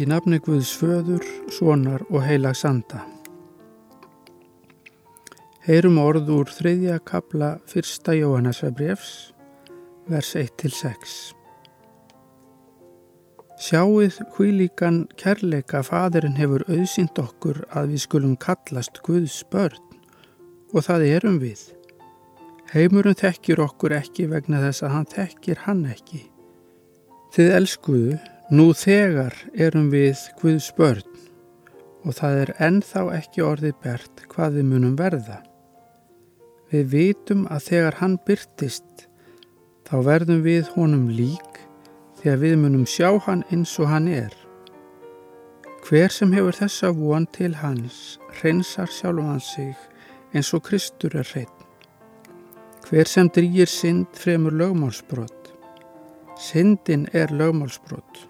Í nafni Guðs föður, svonar og heilags anda. Heyrum orð úr þriðja kabla fyrsta Jóhannesvebrefs, vers 1-6. Sjáuð hvílíkan kærleika fadurinn hefur auðsýnt okkur að við skulum kallast Guðs börn og það erum við. Heimurinn þekkir okkur ekki vegna þess að hann þekkir hann ekki. Þið elskuðu Nú þegar erum við Guðs börn og það er ennþá ekki orðið bert hvað við munum verða. Við vitum að þegar hann byrtist þá verðum við honum lík þegar við munum sjá hann eins og hann er. Hver sem hefur þessa von til hans reynsar sjálf hann sig eins og Kristur er hreitn. Hver sem drýjir synd fremur lögmálsbrott. Syndin er lögmálsbrott.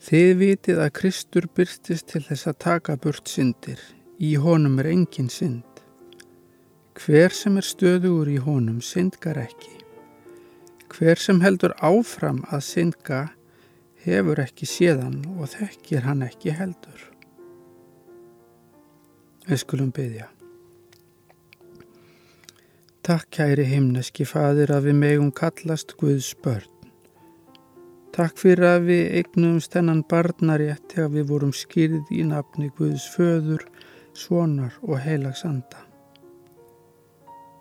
Þið vitið að Kristur byrstist til þess að taka burt syndir. Í honum er engin synd. Hver sem er stöðugur í honum syndgar ekki. Hver sem heldur áfram að syndga hefur ekki séðan og þekkir hann ekki heldur. Við skulum byggja. Takk kæri himneski fadir að við megum kallast Guðs börn. Takk fyrir að við eignumst þennan barnarétt þegar við vorum skýrð í nafni Guðs föður, svonar og heilags anda.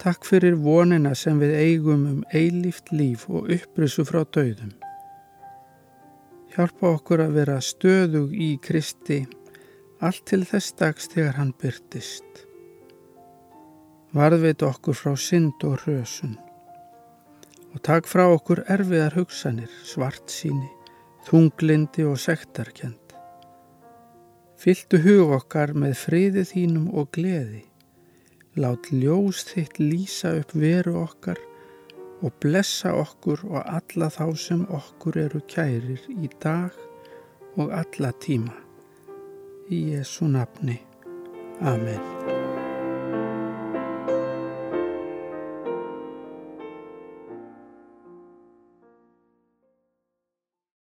Takk fyrir vonina sem við eigum um eilíft líf og upprisu frá döðum. Hjálpa okkur að vera stöðug í Kristi allt til þess dags þegar hann byrtist. Varðveit okkur frá synd og hrösun og takk frá okkur erfiðar hugsanir, svart síni, þunglindi og sektarkend. Fyltu hug okkar með friði þínum og gleði. Lát ljós þitt lýsa upp veru okkar og blessa okkur og alla þá sem okkur eru kærir í dag og alla tíma. Í Jésu nafni. Amen.